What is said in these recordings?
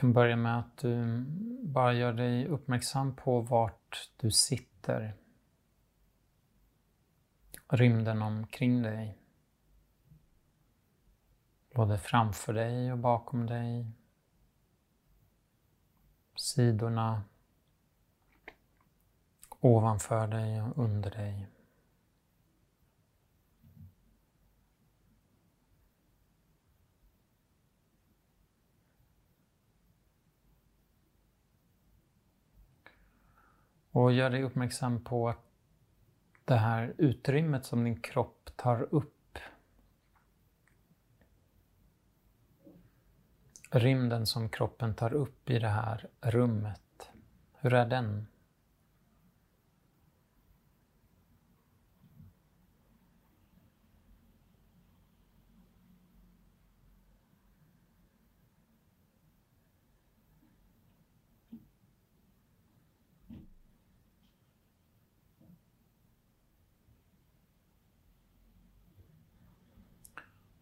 kan börja med att du bara gör dig uppmärksam på vart du sitter. Rymden omkring dig. Både framför dig och bakom dig. Sidorna. Ovanför dig och under dig. Och gör dig uppmärksam på att det här utrymmet som din kropp tar upp. Rymden som kroppen tar upp i det här rummet. Hur är den?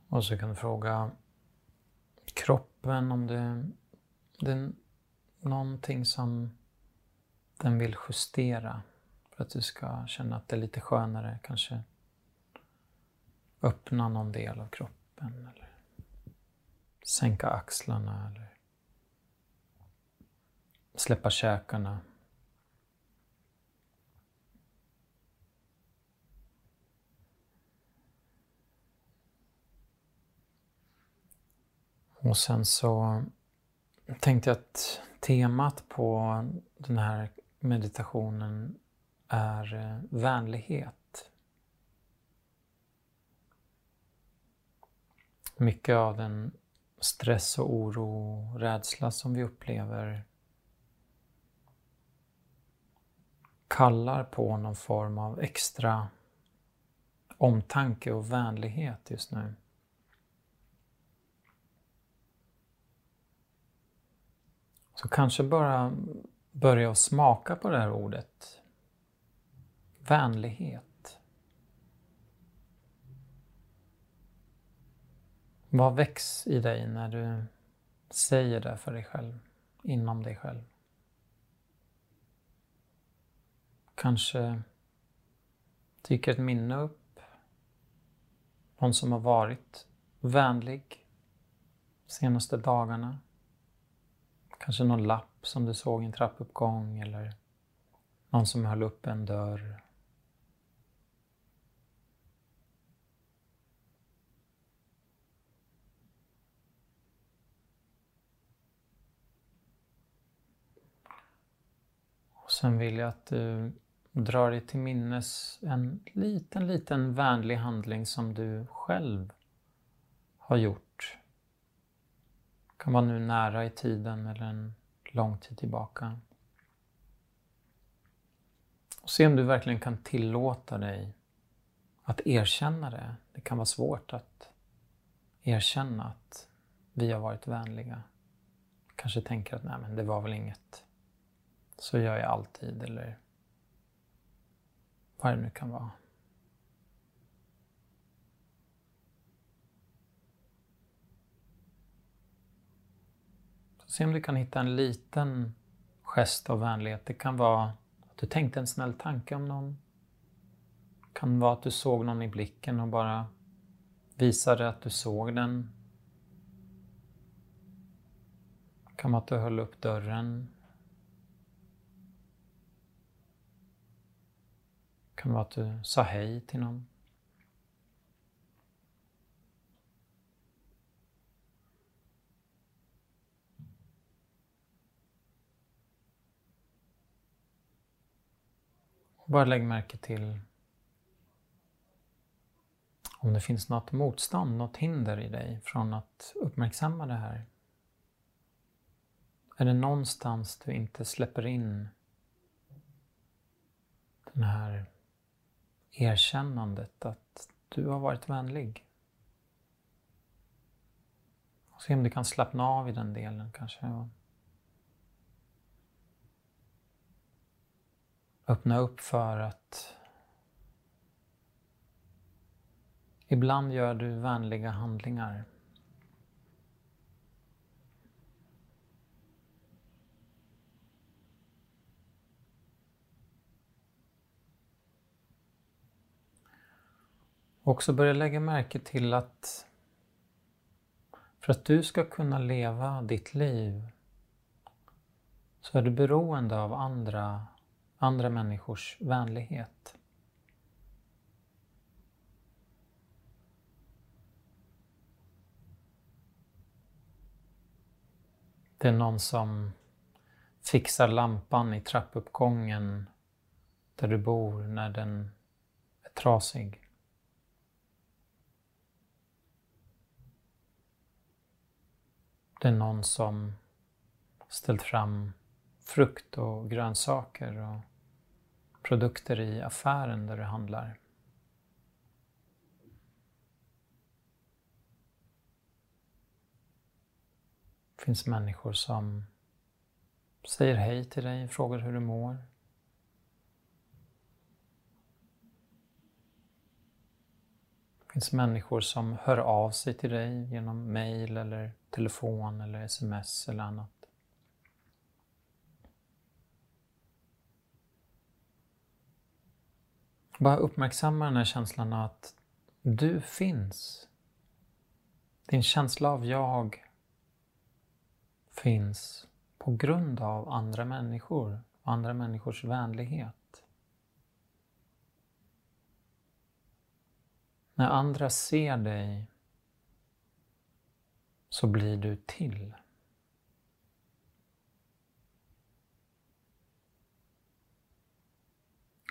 Och så kan du fråga kroppen om det, det är någonting som den vill justera för att du ska känna att det är lite skönare. Kanske öppna någon del av kroppen eller sänka axlarna eller släppa käkarna. Och sen så tänkte jag att temat på den här meditationen är eh, vänlighet. Mycket av den stress och oro och rädsla som vi upplever kallar på någon form av extra omtanke och vänlighet just nu. Så kanske bara börja att smaka på det här ordet. Vänlighet. Vad väcks i dig när du säger det för dig själv, inom dig själv? Kanske dyker ett minne upp. Någon som har varit vänlig de senaste dagarna. Kanske någon lapp som du såg i en trappuppgång eller någon som höll upp en dörr. Och sen vill jag att du drar dig till minnes en liten, liten vänlig handling som du själv har gjort kan vara nu nära i tiden eller en lång tid tillbaka. Och se om du verkligen kan tillåta dig att erkänna det. Det kan vara svårt att erkänna att vi har varit vänliga. Kanske tänker att nej men det var väl inget. Så gör jag alltid eller vad det nu kan vara. Se om du kan hitta en liten gest av vänlighet. Det kan vara att du tänkte en snäll tanke om någon. Det kan vara att du såg någon i blicken och bara visade att du såg den. Det kan vara att du höll upp dörren. Det kan vara att du sa hej till någon. Bara lägg märke till om det finns något motstånd, något hinder i dig från att uppmärksamma det här. Är det någonstans du inte släpper in det här erkännandet att du har varit vänlig? Se om du kan slappna av i den delen kanske. öppna upp för att ibland gör du vänliga handlingar. Också börja lägga märke till att för att du ska kunna leva ditt liv så är du beroende av andra andra människors vänlighet. Det är någon som fixar lampan i trappuppgången där du bor när den är trasig. Det är någon som ställt fram frukt och grönsaker och produkter i affären där du handlar. Det finns människor som säger hej till dig, frågar hur du mår. Det finns människor som hör av sig till dig genom mail eller telefon eller sms eller annat. Bara uppmärksamma den här känslan av att du finns. Din känsla av jag finns på grund av andra människor och andra människors vänlighet. När andra ser dig så blir du till.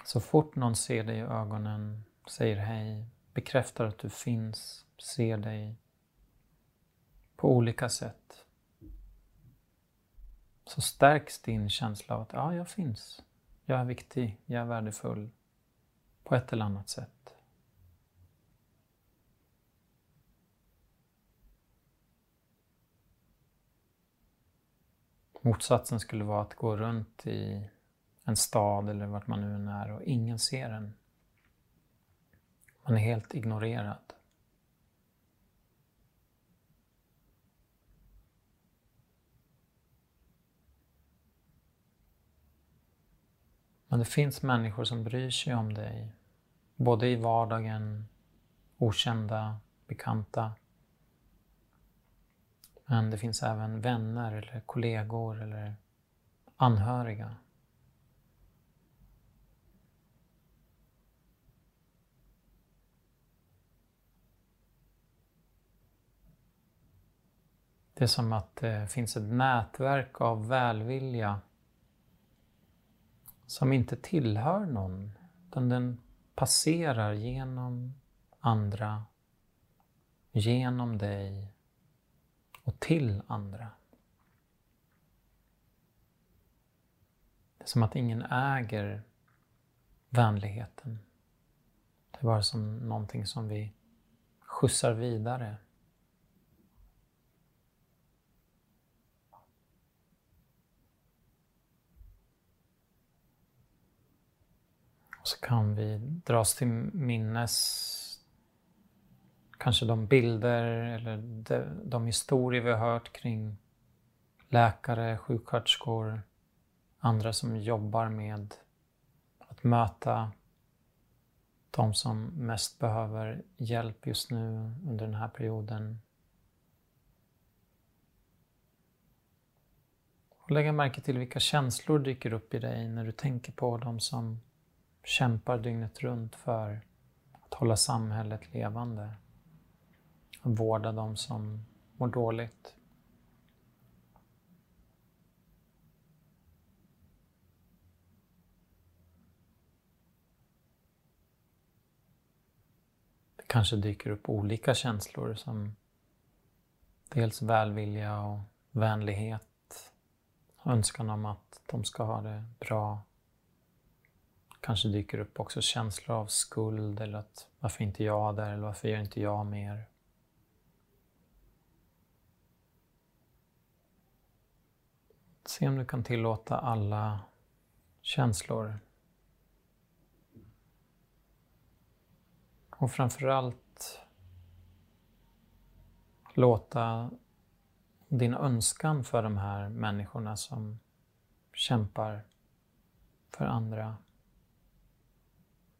Så fort någon ser dig i ögonen, säger hej, bekräftar att du finns, ser dig på olika sätt så stärks din känsla av att ja, jag finns. Jag är viktig, jag är värdefull på ett eller annat sätt. Motsatsen skulle vara att gå runt i en stad eller vart man nu än är och ingen ser en. Man är helt ignorerad. Men det finns människor som bryr sig om dig. Både i vardagen, okända, bekanta. Men det finns även vänner eller kollegor eller anhöriga. Det är som att det finns ett nätverk av välvilja som inte tillhör någon, utan den passerar genom andra, genom dig och till andra. Det är som att ingen äger vänligheten. Det är bara som någonting som vi skjutsar vidare. Så kan vi dras till minnes kanske de bilder eller de, de historier vi har hört kring läkare, sjuksköterskor, andra som jobbar med att möta de som mest behöver hjälp just nu under den här perioden. Och lägga märke till vilka känslor dyker upp i dig när du tänker på dem som kämpar dygnet runt för att hålla samhället levande. och vårda de som mår dåligt. Det kanske dyker upp olika känslor som dels välvilja och vänlighet, önskan om att de ska ha det bra kanske dyker upp också känslor av skuld eller att varför inte jag där eller varför gör inte jag mer? Se om du kan tillåta alla känslor. Och framförallt låta din önskan för de här människorna som kämpar för andra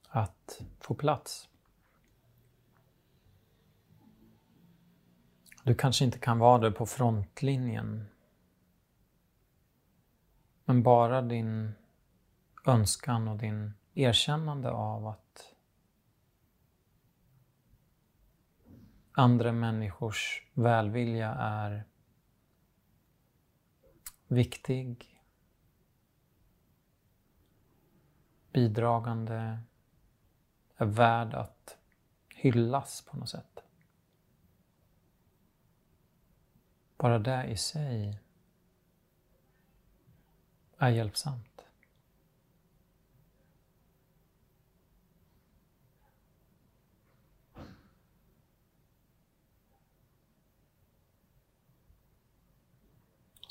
att få plats. Du kanske inte kan vara där på frontlinjen. Men bara din önskan och din erkännande av att andra människors välvilja är viktig, bidragande, är värd att hyllas på något sätt. Bara det i sig är hjälpsamt.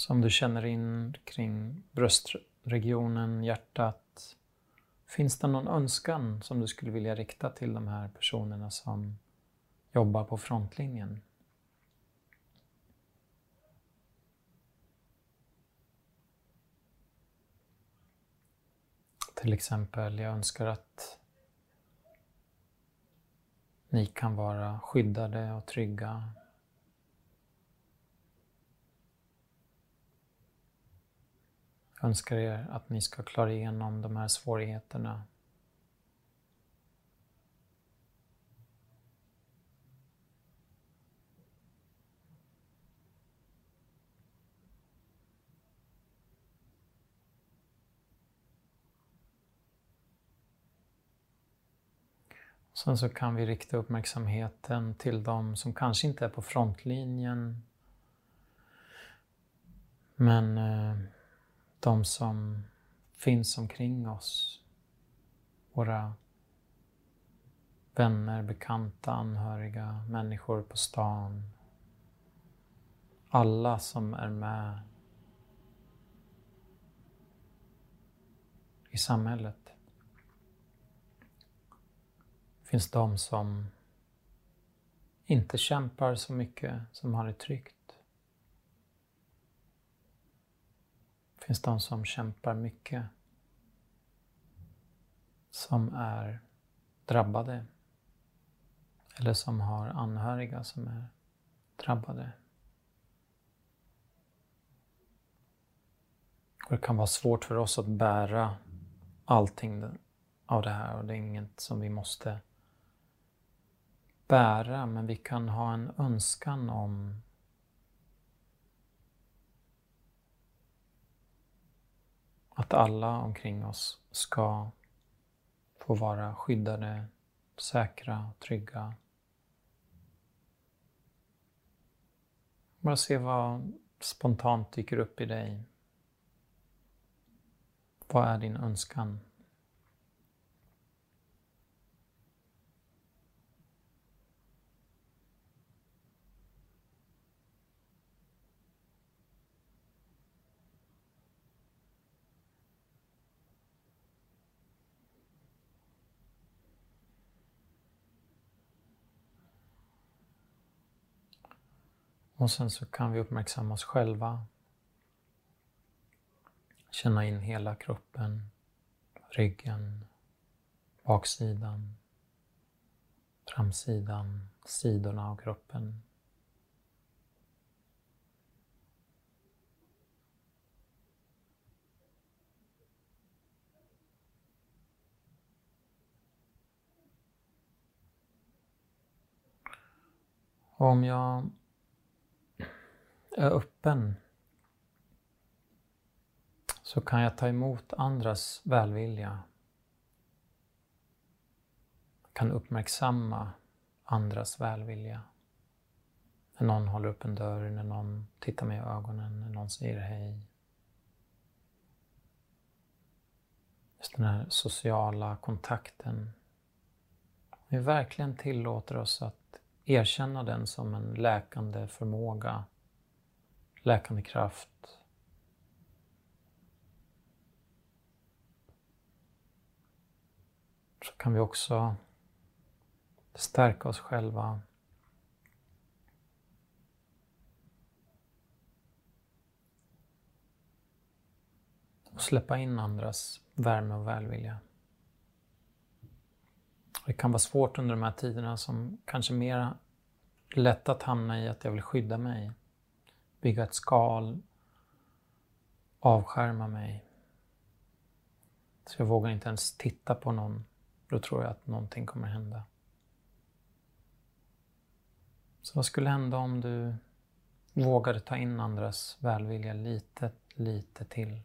som du känner in kring bröstregionen, hjärtat. Finns det någon önskan som du skulle vilja rikta till de här personerna som jobbar på frontlinjen? Till exempel, jag önskar att ni kan vara skyddade och trygga önskar er att ni ska klara igenom de här svårigheterna. Sen så kan vi rikta uppmärksamheten till de som kanske inte är på frontlinjen men eh, de som finns omkring oss. Våra vänner, bekanta, anhöriga, människor på stan. Alla som är med i samhället. Det finns de som inte kämpar så mycket, som har det tryggt. Finns de som kämpar mycket. Som är drabbade. Eller som har anhöriga som är drabbade. Och det kan vara svårt för oss att bära allting av det här och det är inget som vi måste bära men vi kan ha en önskan om Att alla omkring oss ska få vara skyddade, säkra, trygga. Bara se vad spontant dyker upp i dig. Vad är din önskan? Och sen så kan vi uppmärksamma oss själva. Känna in hela kroppen, ryggen, baksidan, framsidan, sidorna av kroppen. Om jag är öppen så kan jag ta emot andras välvilja. Jag kan uppmärksamma andras välvilja. När någon håller upp en dörr, när någon tittar mig i ögonen, när någon säger hej. Just den här sociala kontakten. Vi verkligen tillåter oss att erkänna den som en läkande förmåga läkande kraft. Så kan vi också stärka oss själva. Och släppa in andras värme och välvilja. Det kan vara svårt under de här tiderna som kanske mer lätt att hamna i att jag vill skydda mig. Bygga ett skal. Avskärma mig. Så jag vågar inte ens titta på någon. Då tror jag att någonting kommer hända. Så vad skulle hända om du vågade ta in andras välvilja lite, lite till?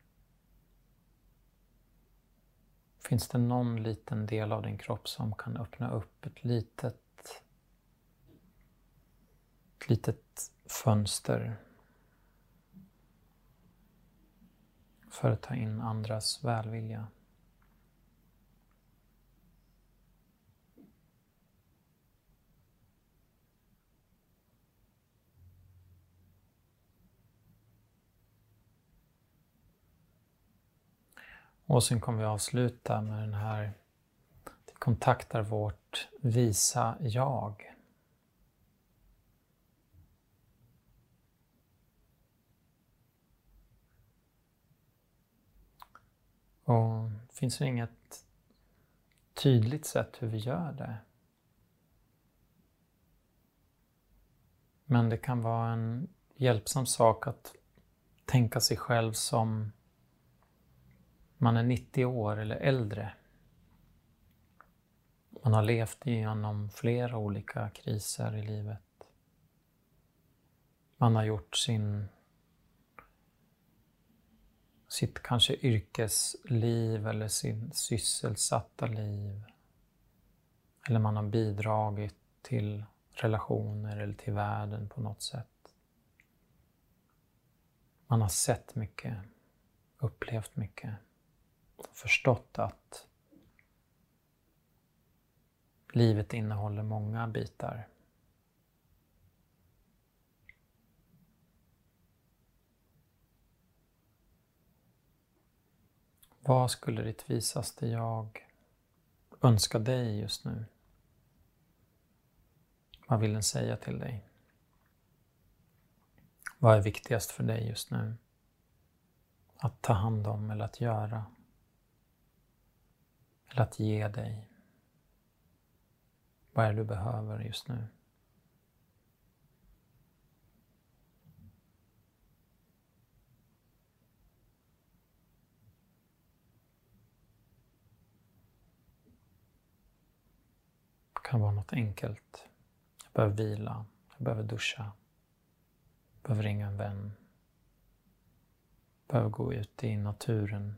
Finns det någon liten del av din kropp som kan öppna upp ett litet, ett litet fönster för att ta in andras välvilja? Och sen kommer vi avsluta med den här Vi kontaktar vårt visa jag. Och det finns det inget tydligt sätt hur vi gör det. Men det kan vara en hjälpsam sak att tänka sig själv som man är 90 år eller äldre. Man har levt igenom flera olika kriser i livet. Man har gjort sin sitt kanske yrkesliv eller sin sysselsatta liv. Eller man har bidragit till relationer eller till världen på något sätt. Man har sett mycket, upplevt mycket förstått att livet innehåller många bitar. Vad skulle ditt visaste jag önska dig just nu? Vad vill den säga till dig? Vad är viktigast för dig just nu? Att ta hand om eller att göra? Eller att ge dig. Vad är det du behöver just nu? Kan vara något enkelt. Jag behöver vila. Jag behöver duscha. Jag behöver ringa en vän. Jag behöver gå ut i naturen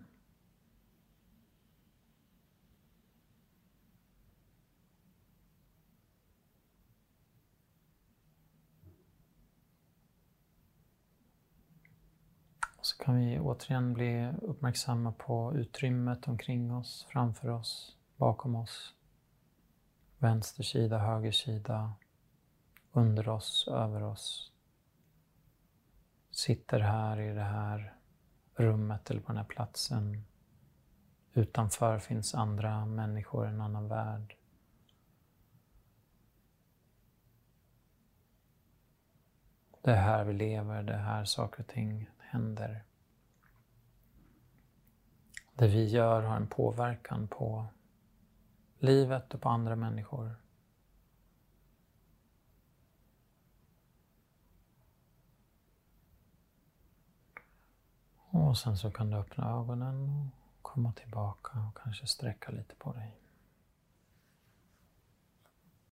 Så kan vi återigen bli uppmärksamma på utrymmet omkring oss, framför oss, bakom oss. Vänster sida, höger sida, under oss, över oss. Sitter här i det här rummet eller på den här platsen. Utanför finns andra människor, en annan värld. Det är här vi lever, det är här saker och ting händer. Det vi gör har en påverkan på livet och på andra människor. Och sen så kan du öppna ögonen och komma tillbaka och kanske sträcka lite på dig.